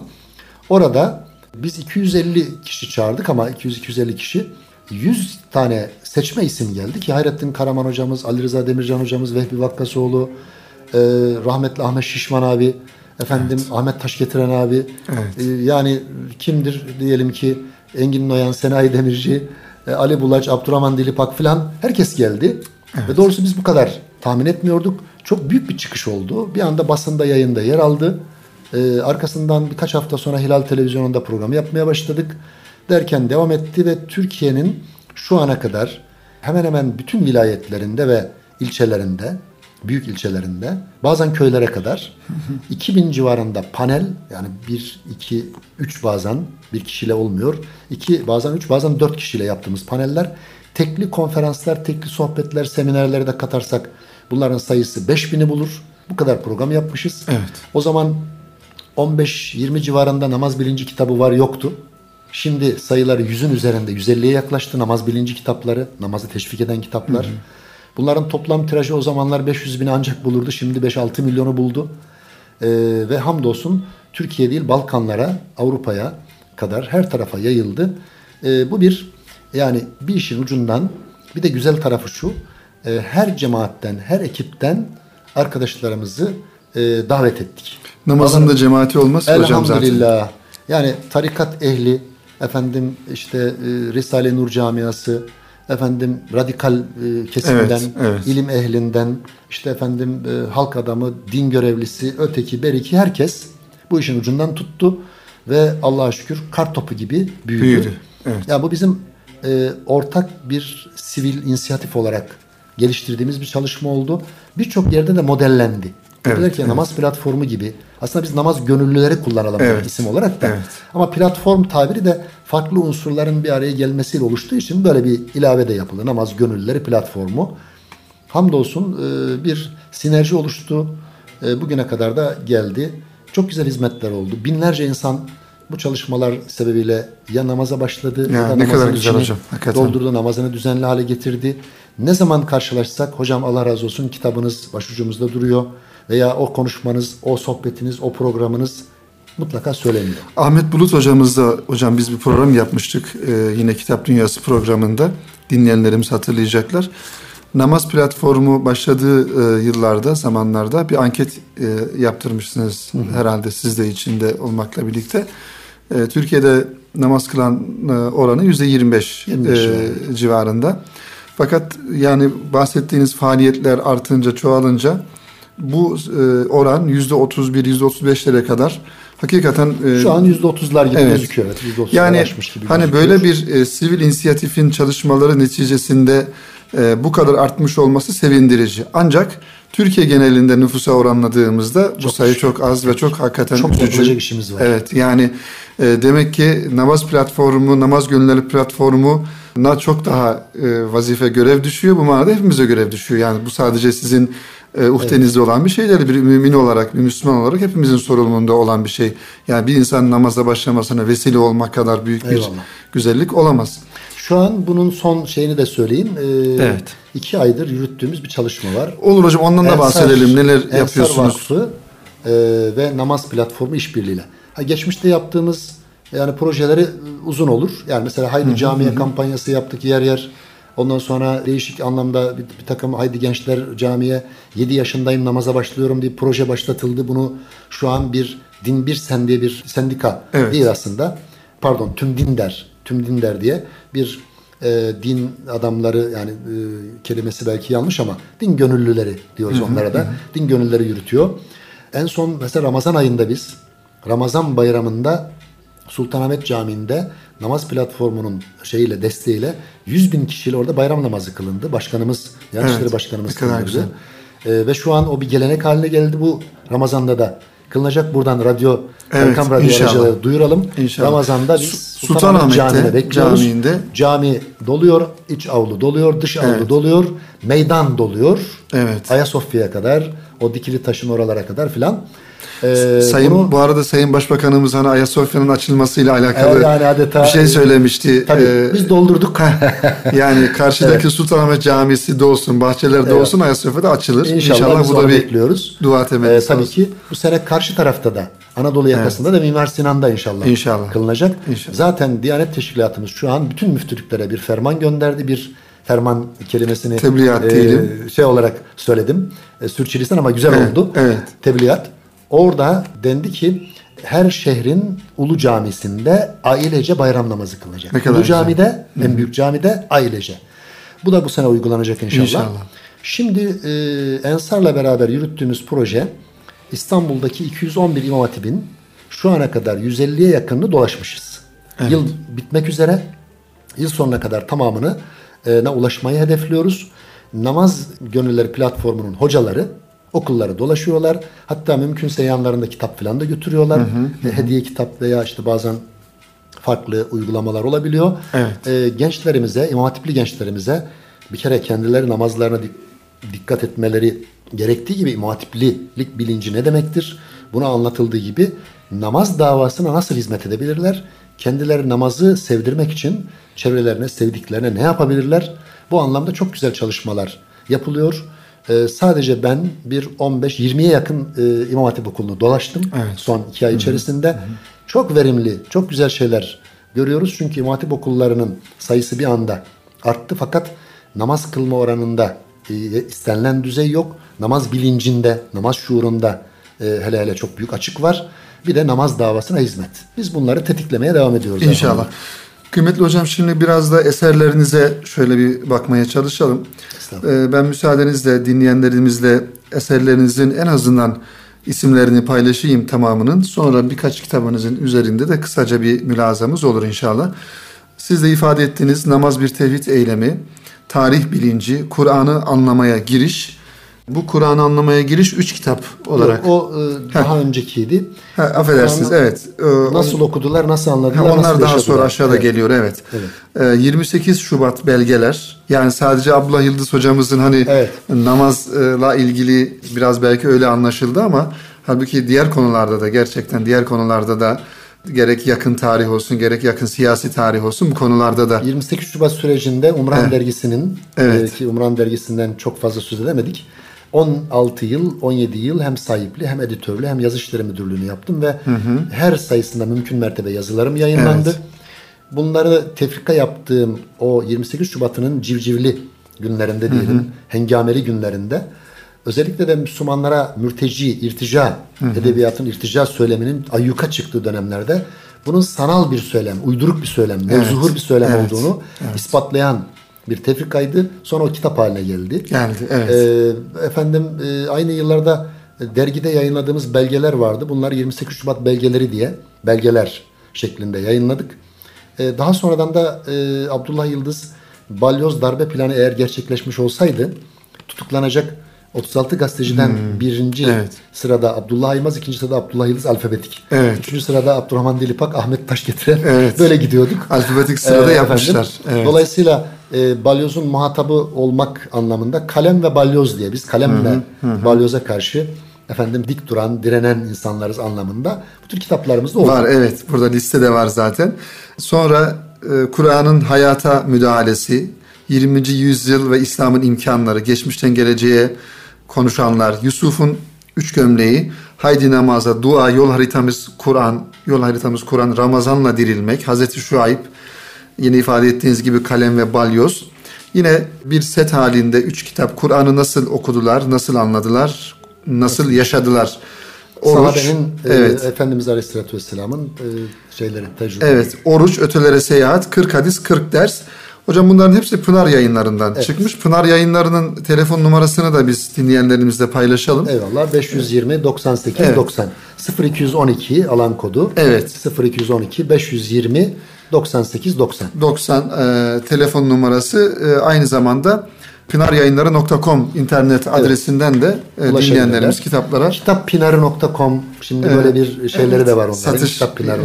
Orada biz 250 kişi çağırdık ama 200-250 kişi 100 tane seçme isim geldi ki Hayrettin Karaman hocamız, Ali Rıza Demircan hocamız, Vehbi Vakkasoğlu, e, rahmetli Ahmet Şişman abi, efendim Ahmet Taşgetiren abi. E, yani kimdir diyelim ki Engin Noyan, Senayi Demirci, e, Ali Bulaç, Abdurrahman Dilipak filan herkes geldi. Ve doğrusu biz bu kadar tahmin etmiyorduk. Çok büyük bir çıkış oldu. Bir anda basında yayında yer aldı. Ee, arkasından birkaç hafta sonra Hilal Televizyonu'nda program yapmaya başladık. Derken devam etti ve Türkiye'nin şu ana kadar hemen hemen bütün vilayetlerinde ve ilçelerinde, büyük ilçelerinde, bazen köylere kadar 2000 civarında panel yani 1, 2, 3 bazen bir kişiyle olmuyor. 2 bazen 3 bazen 4 kişiyle yaptığımız paneller tekli konferanslar, tekli sohbetler, seminerleri de katarsak bunların sayısı 5000'i bulur. Bu kadar program yapmışız. Evet. O zaman 15-20 civarında namaz bilinci kitabı var yoktu. Şimdi sayıları 100'ün üzerinde 150'ye yaklaştı namaz bilinci kitapları, namazı teşvik eden kitaplar. Bunların toplam tirajı o zamanlar 500 bini ancak bulurdu. Şimdi 5-6 milyonu buldu. Ee, ve hamdolsun Türkiye değil Balkanlara, Avrupa'ya kadar her tarafa yayıldı. Ee, bu bir yani bir işin ucundan bir de güzel tarafı şu. e, her cemaatten, her ekipten arkadaşlarımızı e, davet ettik. Namazın da cemaati olmaz hocam zaten. Elhamdülillah. Yani tarikat ehli, efendim işte e, Risale-i Nur camiası, efendim radikal e, kesimden, Evet, evet. ilim ehlinden, işte efendim e, halk adamı, din görevlisi, öteki, beriki herkes bu işin ucundan tuttu ve Allah'a şükür kar topu gibi büyüdü. Büyüdü, evet. Ya bu bizim e, ortak bir sivil inisiyatif olarak geliştirdiğimiz bir çalışma oldu. Birçok yerde de modellendi. Evet, Dediler ki evet. namaz platformu gibi. Aslında biz namaz gönüllüleri kullanalım Evet. isim olarak da. Evet. Ama platform tabiri de farklı unsurların bir araya gelmesiyle oluştuğu için böyle bir ilave de yapıldı. Namaz gönüllüleri platformu. Hamdolsun e, bir sinerji oluştu. E, Bugüne kadar da geldi. Çok güzel hizmetler oldu. Binlerce insan bu çalışmalar sebebiyle ya namaza başladı Ya, ya da ne kadar güzel hocam, hakikaten. doldurdu, namazını düzenli hale getirdi. Ne zaman karşılaşsak hocam Allah razı olsun kitabınız başucumuzda duruyor veya o konuşmanız, o sohbetiniz, o programınız mutlaka söyleniyor. Ahmet Bulut hocamızla hocam biz bir program yapmıştık Ee, yine Kitap Dünyası programında dinleyenlerimiz hatırlayacaklar. Namaz platformu başladığı e, yıllarda zamanlarda bir anket e, yaptırmışsınız herhalde siz de içinde olmakla birlikte. E, Türkiye'de namaz kılan e, oranı yüzde 25 25 e, civarında. Fakat yani bahsettiğiniz faaliyetler artınca çoğalınca bu e, oran yüzde 31 yüzde 35'lere kadar hakikaten e, Şu an %30'lar gibi Evet. gözüküyor. Evet, %30'lar yani gibi hani gözüküyor. böyle bir e, sivil inisiyatifin çalışmaları neticesinde e, bu kadar artmış olması sevindirici. Ancak Türkiye genelinde nüfusa oranladığımızda bu Çok sayı düşük. çok az ve çok hakikaten Çok üzücü. işimiz var. Evet yani e, demek ki namaz platformu, namaz gönülleri platformu na çok daha e, vazife görev düşüyor. Bu manada hepimize görev düşüyor. Yani bu sadece sizin e, uhdenizde olan bir şey değil. Bir mümin olarak, bir Müslüman olarak hepimizin sorumluluğunda olan bir şey. Yani bir insan namaza başlamasına vesile olmak kadar büyük bir Eyvallah. güzellik olamaz. Şu an bunun son şeyini de söyleyeyim. Ee, Evet. iki aydır yürüttüğümüz bir çalışma var. Olur hocam ondan da Ensar- bahsedelim. Neler Ensar yapıyorsunuz? Vakfı e, ve Namaz Platformu işbirliğiyle. Ha, geçmişte yaptığımız yani projeleri e, uzun olur. Yani mesela Haydi Camiye kampanyası yaptık yer yer. Ondan sonra değişik anlamda bir, bir takım Haydi Gençler Camiye 7 yaşındayım namaza başlıyorum diye proje başlatıldı. Bunu şu an bir Din Bir Sen diye bir sendika Evet. değil aslında. Pardon Tüm Din Der. Tüm Din Der diye bir e, din adamları yani e, kelimesi belki yanlış ama din gönüllüleri diyoruz onlara da. Din gönüllüleri yürütüyor. En son mesela Ramazan ayında biz Ramazan bayramında Sultanahmet Camii'nde namaz platformunun şeyiyle desteğiyle 100 bin kişiyle orada bayram namazı kılındı. Başkanımız, Yarışları Evet, Başkanımız güzel. Ee, ve şu an o bir gelenek haline geldi bu Ramazan'da da kılınacak. Buradan radyo, Evet, Erkam Radyo inşallah. duyuralım. İnşallah. Ramazan'da biz Su- Sultanahmet Camii'ne bekliyoruz. camiinde. Cami doluyor, iç avlu doluyor, dış avlu Evet. doluyor, meydan doluyor. Evet. Ayasofya'ya kadar, o dikili taşın oralara kadar filan. Ee, Sayın bunu- bu arada Sayın Başbakanımız hani Ayasofya'nın açılmasıyla alakalı Ee, yani adeta- bir şey söylemişti. Tabii Ee, biz doldurduk. yani karşıdaki Sultanahmet Camisi de olsun, bahçelerde olsun Ayasofya'da açılır. İnşallah, biz bu da bir bekliyoruz. dua temennisi Ee, tabii olsun. ki bu sene karşı tarafta da Anadolu yakasında da Mimar Sinan'da inşallah, İnşallah. kılınacak. İnşallah. Zaten Diyanet Teşkilatımız şu an bütün müftülüklere bir ferman gönderdi. Bir ferman kelimesini Tebliğat diyelim. şey olarak söyledim. E, sürçülisan ama güzel Evet, oldu. evet. Tebliğat. Orada dendi ki her şehrin Ulu Camisi'nde ailece bayram namazı. Ne kadar Ulu güzel. Camide, en büyük camide ailece. Bu da bu sene uygulanacak inşallah. İnşallah. Şimdi e, Ensar'la beraber yürüttüğümüz proje İstanbul'daki 211 İmam Hatip'in şu ana kadar 150'ye yakınını dolaşmışız. Yıl bitmek üzere. Yıl sonuna kadar tamamını e, ulaşmayı hedefliyoruz. Namaz Gönülleri platformunun hocaları okulları dolaşıyorlar. Hatta mümkünse yanlarında kitap falan da götürüyorlar. E, hediye kitap veya işte bazen farklı uygulamalar olabiliyor. Evet. E, gençlerimize, İmam Hatipli gençlerimize bir kere kendileri namazlarına dik- dikkat etmeleri gerektiği gibi İmam Hatiplilik bilinci ne demektir? Buna anlatıldığı gibi namaz davasına nasıl hizmet edebilirler? Kendileri namazı sevdirmek için çevrelerine, sevdiklerine ne yapabilirler? Bu anlamda çok güzel çalışmalar yapılıyor. Ee, sadece ben bir 15-20'ye yakın e, İmam Hatip okulunu dolaştım son iki ay içerisinde. Çok verimli, çok güzel şeyler görüyoruz. Çünkü İmam Hatip okullarının sayısı bir anda arttı fakat namaz kılma oranında e, istenilen düzey yok. Namaz bilincinde, namaz şuurunda e, hele hele çok büyük açık var. Bir de namaz davasına hizmet. Biz bunları tetiklemeye devam ediyoruz. İnşallah. efendim. Kıymetli hocam şimdi biraz da eserlerinize şöyle bir bakmaya çalışalım. Ee, ben müsaadenizle dinleyenlerimizle eserlerinizin en azından isimlerini paylaşayım tamamının. Sonra birkaç kitabınızın üzerinde de kısaca bir mülazamız olur inşallah. Siz de ifade ettiğiniz namaz bir tevhid eylemi, tarih bilinci, Kur'an'ı anlamaya giriş. Bu Kur'an'ı anlamaya giriş üç kitap olarak. Yok, o e, daha öncekiydi. Ha, affedersiniz Kur'an'ı evet. Ee, Nasıl okudular, nasıl Ha, anladılar, onlar nasıl daha yaşadılar? sonra aşağıda Evet. geliyor evet. Ee, 28 Şubat belgeler. Yani sadece Abdullah Yıldız hocamızın hani Evet. namazla ilgili biraz belki öyle anlaşıldı ama halbuki diğer konularda da gerçekten diğer konularda da gerek yakın tarih olsun gerek yakın siyasi tarih olsun bu konularda da 28 Şubat sürecinde Umran dergisinin Evet. e, ki Umran dergisinden çok fazla söz edemedik. 16 yıl, 17 yıl hem sahipli hem editörlü hem yazı işleri müdürlüğünü yaptım ve her sayısında mümkün mertebe yazılarım yayınlandı. Evet. Bunları tefrika yaptığım o 28 Şubat'ının civcivli günlerinde diyelim, hengameli günlerinde özellikle de Müslümanlara mürteci, irtica, edebiyatın irtica söyleminin ayyuka çıktığı dönemlerde bunun sanal bir söylem, uyduruk bir söylem, mevzuhur bir söylem Evet. olduğunu ispatlayan bir tefrikaydı. Sonra o kitap haline geldi. geldi. Evet. Ee, efendim e, aynı yıllarda e, dergide yayınladığımız belgeler vardı. Bunlar 28 Şubat belgeleri diye belgeler şeklinde yayınladık. Ee, daha sonradan da e, Abdullah Yıldız balyoz darbe planı eğer gerçekleşmiş olsaydı tutuklanacak 36 gazeteciden birinci Hmm. Evet. sırada Abdullah Aymaz, ikinci sırada Abdullah Yıldız alfabetik. Evet. Üçüncü sırada Abdurrahman Dilipak, Ahmet Taş getiren Evet. böyle gidiyorduk. Alfabetik sırada Ee, yapmışlar. efendim. Evet. Dolayısıyla e, balyozun muhatabı olmak anlamında kalem ve balyoz diye biz kalemle balyoza karşı efendim dik duran, direnen insanlarız anlamında bu tür kitaplarımızda oldu. Var evet burada listede var zaten. Sonra e, Kur'an'ın hayata müdahalesi, 20. yüzyıl ve İslam'ın imkanları, geçmişten geleceğe konuşanlar, Yusuf'un üç gömleği, haydi namaza, dua, yol haritamız Kur'an, yol haritamız Kur'an, Ramazan'la dirilmek, Hazreti Şuayb, yine ifade ettiğiniz gibi kalem ve balyoz. Yine bir set halinde üç kitap Kur'an'ı nasıl okudular, nasıl anladılar, nasıl yaşadılar. Oruç, Sahabenin e, evet. Efendimiz Aleyhisselatü Vesselam'ın e, şeyleri, tecrübe. Evet, oruç, ötelere seyahat, 40 hadis, 40 ders. Hocam bunların hepsi Pınar yayınlarından evet. çıkmış. Pınar yayınlarının telefon numarasını da biz dinleyenlerimizle paylaşalım. Eyvallah 520 98 evet. 90 0212 alan kodu. Evet. 0212 520 98 90. 90 e, telefon numarası e, aynı zamanda pınaryayınları.com internet evet. adresinden de e, dinleyenlerimiz kitaplara kitappinarı.com şimdi evet. böyle bir şeyleri evet. de var onların. Satış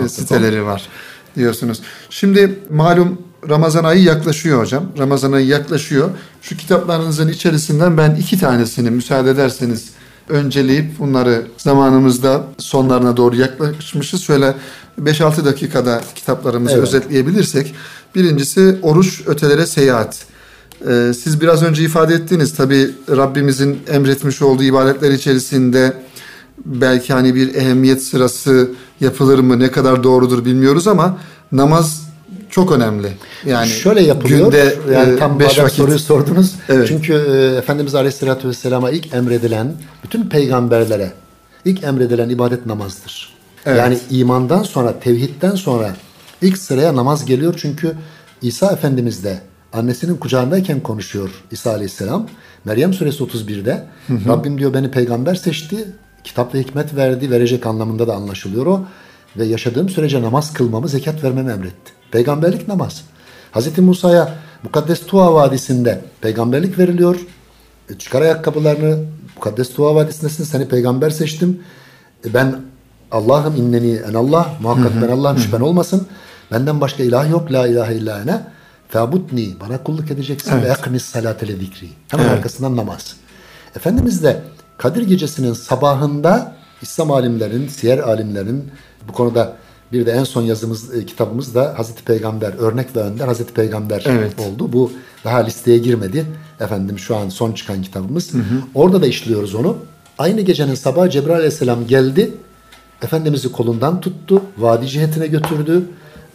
siteleri var diyorsunuz. Şimdi malum Ramazan ayı yaklaşıyor hocam. Ramazan ayı yaklaşıyor. Şu kitaplarınızın içerisinden ben iki tanesini müsaade ederseniz önceleyip bunları zamanımızda sonlarına doğru yaklaşmışız. Şöyle 5-6 dakikada kitaplarımızı evet. özetleyebilirsek. Birincisi Oruç Ötelere Seyahat. Ee, siz biraz önce ifade ettiniz tabi Rabbimizin emretmiş olduğu ibadetler içerisinde belki hani bir ehemmiyet sırası yapılır mı ne kadar doğrudur bilmiyoruz ama namaz çok önemli. Yani şöyle yapılıyor. Günde yani e, tam beş vakit soruyu sordunuz. Evet. Çünkü e, Efendimiz Aleyhisselatü Vesselam'a ilk emredilen bütün peygamberlere ilk emredilen ibadet namazdır. Evet. Yani imandan sonra, tevhidden sonra ilk sıraya namaz geliyor. Çünkü İsa Efendimiz de annesinin kucağındayken konuşuyor İsa Aleyhisselam. Meryem Suresi 31'de hı hı. Rabbim diyor beni peygamber seçti. Kitap ve hikmet verdi. Verecek anlamında da anlaşılıyor o. Ve yaşadığım sürece namaz kılmamı, zekat vermemi emretti. Peygamberlik namaz. Hazreti Musa'ya Mukaddes Tuğa Vadisi'nde peygamberlik veriliyor. E, çıkar ayakkabılarını Mukaddes Tuğa Vadisi'ndesin seni peygamber seçtim. E, ben Allah'ım inneni en Allah muhakkak ben Allah'ım şüphen olmasın. Benden başka ilah yok la ilahe illa ene. Fabutni bana kulluk edeceksin evet. ve yaknis salatele zikri. Hemen evet. arkasından namaz. Efendimiz de Kadir Gecesi'nin sabahında İslam alimlerin, siyer alimlerin bu konuda bir de en son yazımız e, kitabımız da Hazreti Peygamber örnek ve önder Hazreti Peygamber evet. oldu. Bu daha listeye girmedi. Efendim şu an son çıkan kitabımız. Hı hı. Orada da işliyoruz onu. Aynı gecenin sabahı Cebrail Aleyhisselam geldi. Efendimiz'i kolundan tuttu. Vadi cihetine götürdü.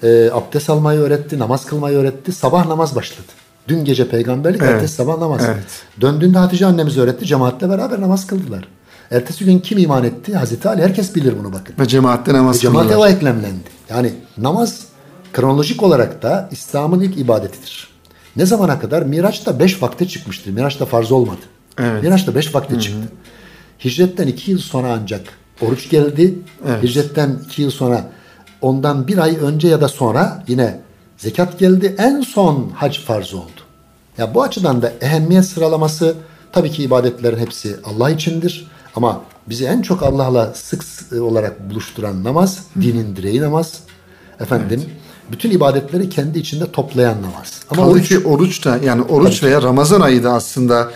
E, abdest almayı öğretti. Namaz kılmayı öğretti. Sabah namaz başladı. Dün gece peygamberlik, evet. ertesi sabah namaz. Evet. Döndüğünde Hatice annemiz öğretti. Cemaatle beraber namaz kıldılar. Ertesi gün kim iman etti? Hazreti Ali. Herkes bilir bunu bakın. Ve cemaatte namaz Ve cemaate o eklemlendi. Yani namaz kronolojik olarak da İslam'ın ilk ibadetidir. Ne zamana kadar? Miraç'ta beş vakte çıkmıştır. Miraç'ta farz olmadı. Evet. Miraç'ta beş vakte Hı-hı. çıktı. Hicretten iki yıl sonra ancak oruç geldi. Evet. Hicretten iki yıl sonra ondan bir ay önce ya da sonra yine zekat geldi. En son hac farz oldu. Ya bu açıdan da ehemmiyet sıralaması tabii ki ibadetlerin hepsi Allah içindir. Ama bizi en çok Allah'la sık olarak buluşturan namaz, dinin direği namaz. Efendim, evet. bütün ibadetleri kendi içinde toplayan namaz. Ama Kaldı oruç, ki oruç da yani oruç veya Ramazan ayı da aslında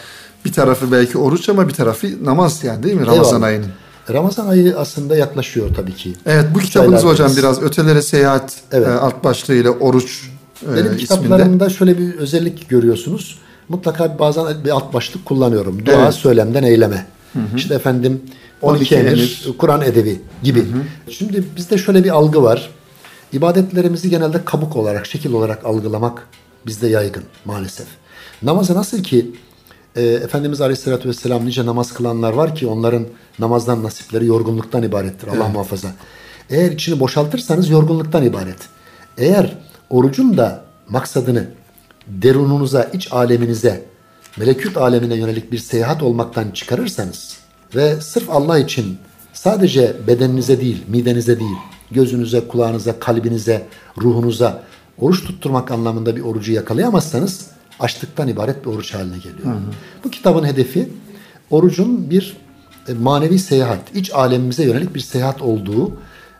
bir tarafı belki oruç ama bir tarafı namaz yani değil mi Ramazan Eyvallah. ayının? Ramazan ayı aslında yaklaşıyor tabii ki. Evet bu kitabınız hocam biraz ötelere seyahat evet. e, alt başlığıyla oruç e, Benim kitaplarımda şöyle bir özellik görüyorsunuz. Mutlaka bazen bir alt başlık kullanıyorum. Dua, evet. söylemden eyleme. Hı hı. İşte efendim 12, 12 emir, Kur'an edebi gibi. Hı hı. Şimdi bizde şöyle bir algı var. İbadetlerimizi genelde kabuk olarak, şekil olarak algılamak bizde yaygın maalesef. Namazı nasıl ki e, Efendimiz Aleyhisselatü Vesselam nice namaz kılanlar var ki onların namazdan nasipleri yorgunluktan ibarettir. Allah evet. muhafaza. Eğer içini boşaltırsanız yorgunluktan ibaret. Eğer orucun da maksadını derununuza, iç aleminize melekut alemine yönelik bir seyahat olmaktan çıkarırsanız ve sırf Allah için sadece bedeninize değil, midenize değil, gözünüze, kulağınıza, kalbinize, ruhunuza oruç tutturmak anlamında bir orucu yakalayamazsanız açlıktan ibaret bir oruç haline geliyor. Hı hı. Bu kitabın hedefi orucun bir e, manevi seyahat, iç alemimize yönelik bir seyahat olduğu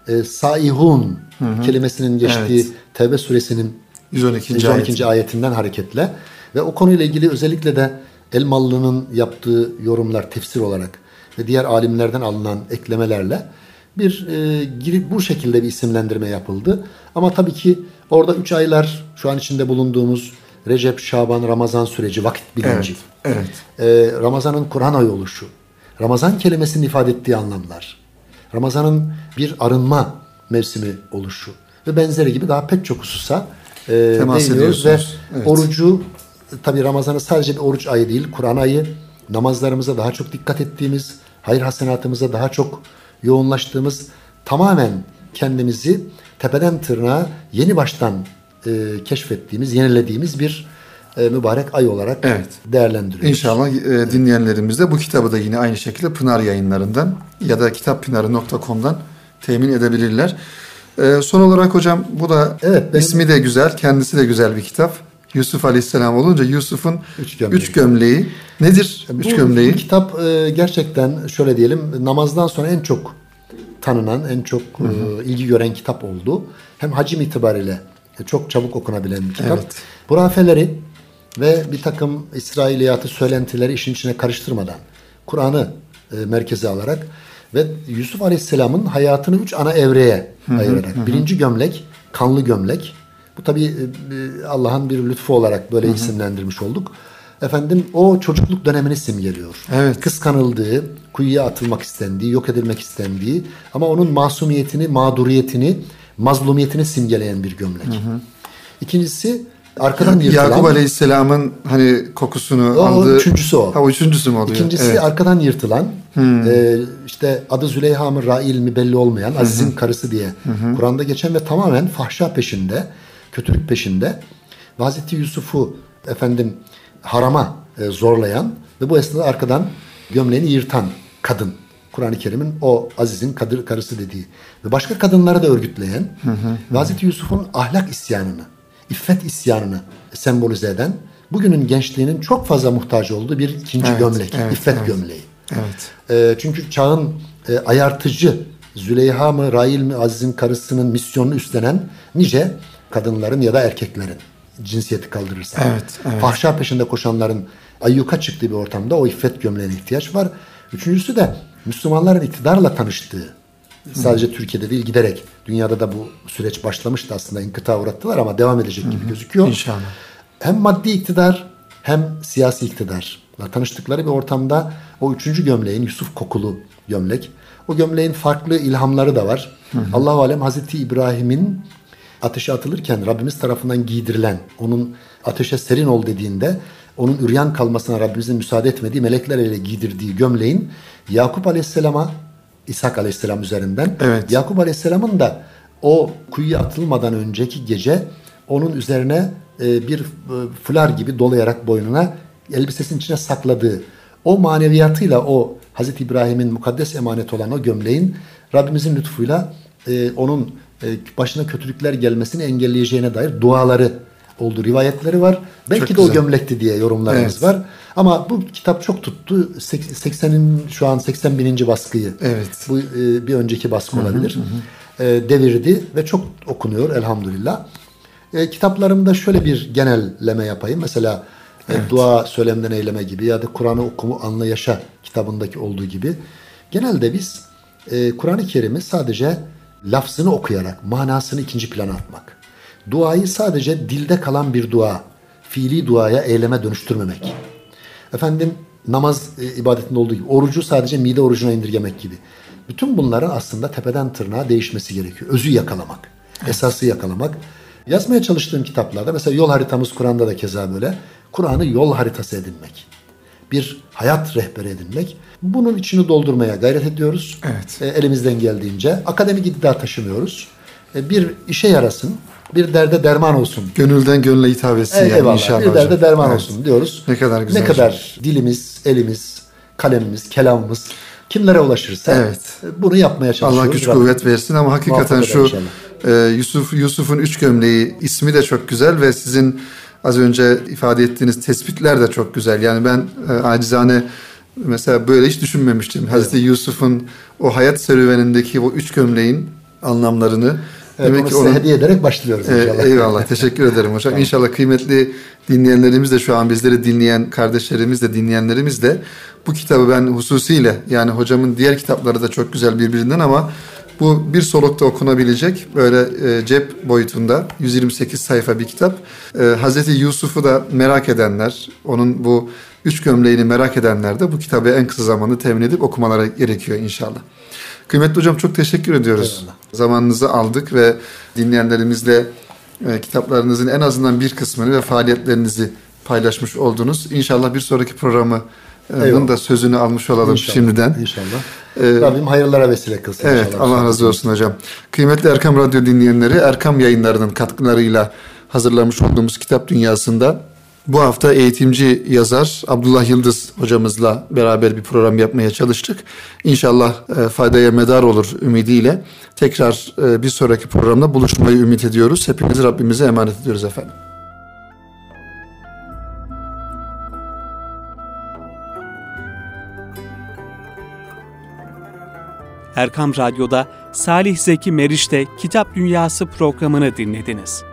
e, saihun hı hı. kelimesinin geçtiği evet. Tevbe suresinin 112. 112. Ayet. ayetinden hareketle ve o konuyla ilgili özellikle de Elmalı'nın yaptığı yorumlar tefsir olarak ve diğer alimlerden alınan eklemelerle bir e, bu şekilde bir isimlendirme yapıldı. Ama tabii ki orada 3 aylar şu an içinde bulunduğumuz Recep, Şaban, Ramazan süreci, vakit bilinci. Evet. evet. E, Ramazan'ın Kur'an ayı oluşu. Ramazan kelimesinin ifade ettiği anlamlar. Ramazan'ın bir arınma mevsimi oluşu ve benzeri gibi daha pek çok hususa e, Temas ediyoruz ve evet. orucu tabi Ramazan'ı sadece bir oruç ayı değil, Kur'an ayı, namazlarımıza daha çok dikkat ettiğimiz, hayır hasenatımıza daha çok yoğunlaştığımız, tamamen kendimizi tepeden tırnağa yeni baştan e, keşfettiğimiz, yenilediğimiz bir e, mübarek ay olarak Evet. değerlendiriyoruz. İnşallah e, dinleyenlerimiz de bu kitabı da yine aynı şekilde Pınar yayınlarından ya da kitappınarı.com'dan temin edebilirler. E, son olarak hocam bu da Evet, benim- ismi de güzel, kendisi de güzel bir kitap. Yusuf Aleyhisselam olunca Yusuf'un Üç gömleği. üç gömleği. Nedir Bu, üç gömleği? bu kitap e, gerçekten şöyle diyelim namazdan sonra en çok tanınan, en çok e, ilgi gören kitap oldu. Hem hacim itibariyle e, çok çabuk okunabilen bir kitap. Evet. Hurafeleri ve bir takım İsrailiyatı söylentileri işin içine karıştırmadan Kur'an'ı e, merkeze alarak ve Yusuf Aleyhisselam'ın hayatını üç ana evreye ayırarak. Birinci gömlek, kanlı gömlek. Bu tabi Allah'ın bir lütfu olarak böyle isimlendirmiş olduk. Efendim o çocukluk dönemini simgeliyor. Evet. Kıskanıldığı, kuyuya atılmak istendiği, yok edilmek istendiği ama onun masumiyetini, mağduriyetini, mazlumiyetini simgeleyen bir gömlek. İkincisi arkadan yırtılan... Yakup Aleyhisselam'ın hani kokusunu O- o aldığı. üçüncüsü o. Ha, o üçüncüsü mü oluyor? İkincisi Evet. Arkadan yırtılan e, işte adı Züleyha mı Rail mi belli olmayan Aziz'in karısı diye Kur'an'da geçen ve tamamen fahşa peşinde, kötülük peşinde ve Hazreti Yusuf'u efendim harama e, zorlayan ve bu esnada arkadan gömleğini yırtan kadın. Kur'an-ı Kerim'in o Aziz'in kadır, karısı dediği ve başka kadınları da örgütleyen ve Hazreti Yusuf'un ahlak isyanını, iffet isyanını sembolize eden bugünün gençliğinin çok fazla muhtaç olduğu bir ikinci Evet, gömlek, evet, iffet evet. gömleği. Evet. E, çünkü çağın e, ayartıcı Züleyha mı Rail mi Aziz'in karısının misyonunu üstlenen nice kadınların ya da erkeklerin cinsiyeti kaldırırsa. Evet, evet. Fahşa peşinde koşanların ayyuka çıktığı bir ortamda o iffet gömleğine ihtiyaç var. Üçüncüsü de Müslümanların iktidarla tanıştığı sadece Türkiye'de değil giderek dünyada da bu süreç başlamıştı aslında inkıta uğrattılar ama devam edecek gibi gözüküyor. İnşallah. Hem maddi iktidar hem siyasi iktidarla tanıştıkları bir ortamda o üçüncü gömleğin Yusuf kokulu gömlek. O gömleğin farklı ilhamları da var. Allahu alem Hazreti İbrahim'in ateşe atılırken Rabbimiz tarafından giydirilen, onun ateşe serin ol dediğinde onun üryan kalmasına Rabbimizin müsaade etmediği melekler ile giydirdiği gömleğin Yakup Aleyhisselam'a İshak Aleyhisselam üzerinden Evet. Yakup Aleyhisselam'ın da o kuyuya atılmadan önceki gece onun üzerine e, bir e, fular gibi dolayarak boynuna elbisesinin içine sakladığı o maneviyatıyla o Hazreti İbrahim'in mukaddes emanet olan o gömleğin Rabbimizin lütfuyla e, onun başına kötülükler gelmesini engelleyeceğine dair duaları olduğu rivayetleri var. Belki Çok de o gömlekti diye yorumlarımız Evet. var. Ama bu kitap çok tuttu. Sek- 80'in şu an 81. baskıyı Evet. bu e, bir önceki baskı olabilir. E, devirdi ve çok okunuyor elhamdülillah. E, kitaplarımda şöyle bir genelleme yapayım. Mesela e, dua söylemden eyleme gibi ya da Kur'an'ı okumu anla yaşa kitabındaki olduğu gibi. Genelde biz e, Kur'an-ı Kerim'i sadece lafzını okuyarak manasını ikinci plana atmak. Duayı sadece dilde kalan bir dua, fiili duaya eyleme dönüştürmemek. Efendim namaz e, ibadetinde olduğu gibi orucu sadece mide orucuna indirgemek gibi. Bütün bunların aslında tepeden tırnağa değişmesi gerekiyor. Özü yakalamak, esası yakalamak. Yazmaya çalıştığım kitaplarda mesela yol haritamız Kur'an'da da keza böyle. Kur'an'ı yol haritası edinmek. Bir hayat rehberi edinmek. Bunun içini doldurmaya gayret ediyoruz. Evet. E, elimizden geldiğince. Akademik iddia taşımıyoruz. E, bir işe yarasın, bir derde derman olsun Gönülden gönüle hitap etsin yani Eyvallah. inşallah Bir derde hocam. derman Evet. olsun diyoruz. Ne kadar güzel Ne kadar dilimiz, elimiz, kalemimiz, kelamımız kimlere ulaşırsa Evet. bunu yapmaya çalışıyoruz. Allah güç Rabbim kuvvet versin ama hakikaten şu inşallah. e, Yusuf Yusuf'un üç gömleği ismi de çok güzel ve sizin az önce ifade ettiğiniz tespitler de çok güzel. Yani ben e, acizane mesela böyle hiç düşünmemiştim. Hazreti Yusuf'un o hayat serüvenindeki o üç gömleğin anlamlarını Evet, onu size onun- hediye ederek başlıyoruz ee, inşallah. eyvallah teşekkür ederim hocam. İnşallah kıymetli dinleyenlerimiz de şu an bizleri dinleyen kardeşlerimiz de dinleyenlerimiz de bu kitabı ben hususiyle yani hocamın diğer kitapları da çok güzel birbirinden ama bu bir solukta okunabilecek böyle e, cep boyutunda 128 sayfa bir kitap. E, Hazreti Yusuf'u da merak edenler, onun bu üç gömleğini merak edenler de bu kitabı en kısa zamanda temin edip okumaları gerekiyor inşallah. Kıymetli hocam çok teşekkür ediyoruz. Eyvallah. Zamanınızı aldık ve dinleyenlerimizle e, kitaplarınızın en azından bir kısmını ve faaliyetlerinizi paylaşmış oldunuz. İnşallah bir sonraki programı Eyvallah. da sözünü almış olalım İnşallah, şimdiden. İnşallah. Ee, Rabbim hayırlara vesile kılsın. Evet inşallah. Allah razı olsun hocam. Kıymetli Erkam Radyo dinleyenleri Erkam yayınlarının katkılarıyla hazırlamış olduğumuz kitap dünyasında bu hafta eğitimci yazar Abdullah Yıldız hocamızla beraber bir program yapmaya çalıştık. İnşallah e, faydaya medar olur ümidiyle. Tekrar e, bir sonraki programda buluşmayı ümit ediyoruz. Hepinizi Rabbimize emanet ediyoruz efendim. Erkam Radyo'da Salih Zeki Meriç'te Kitap Dünyası programını dinlediniz.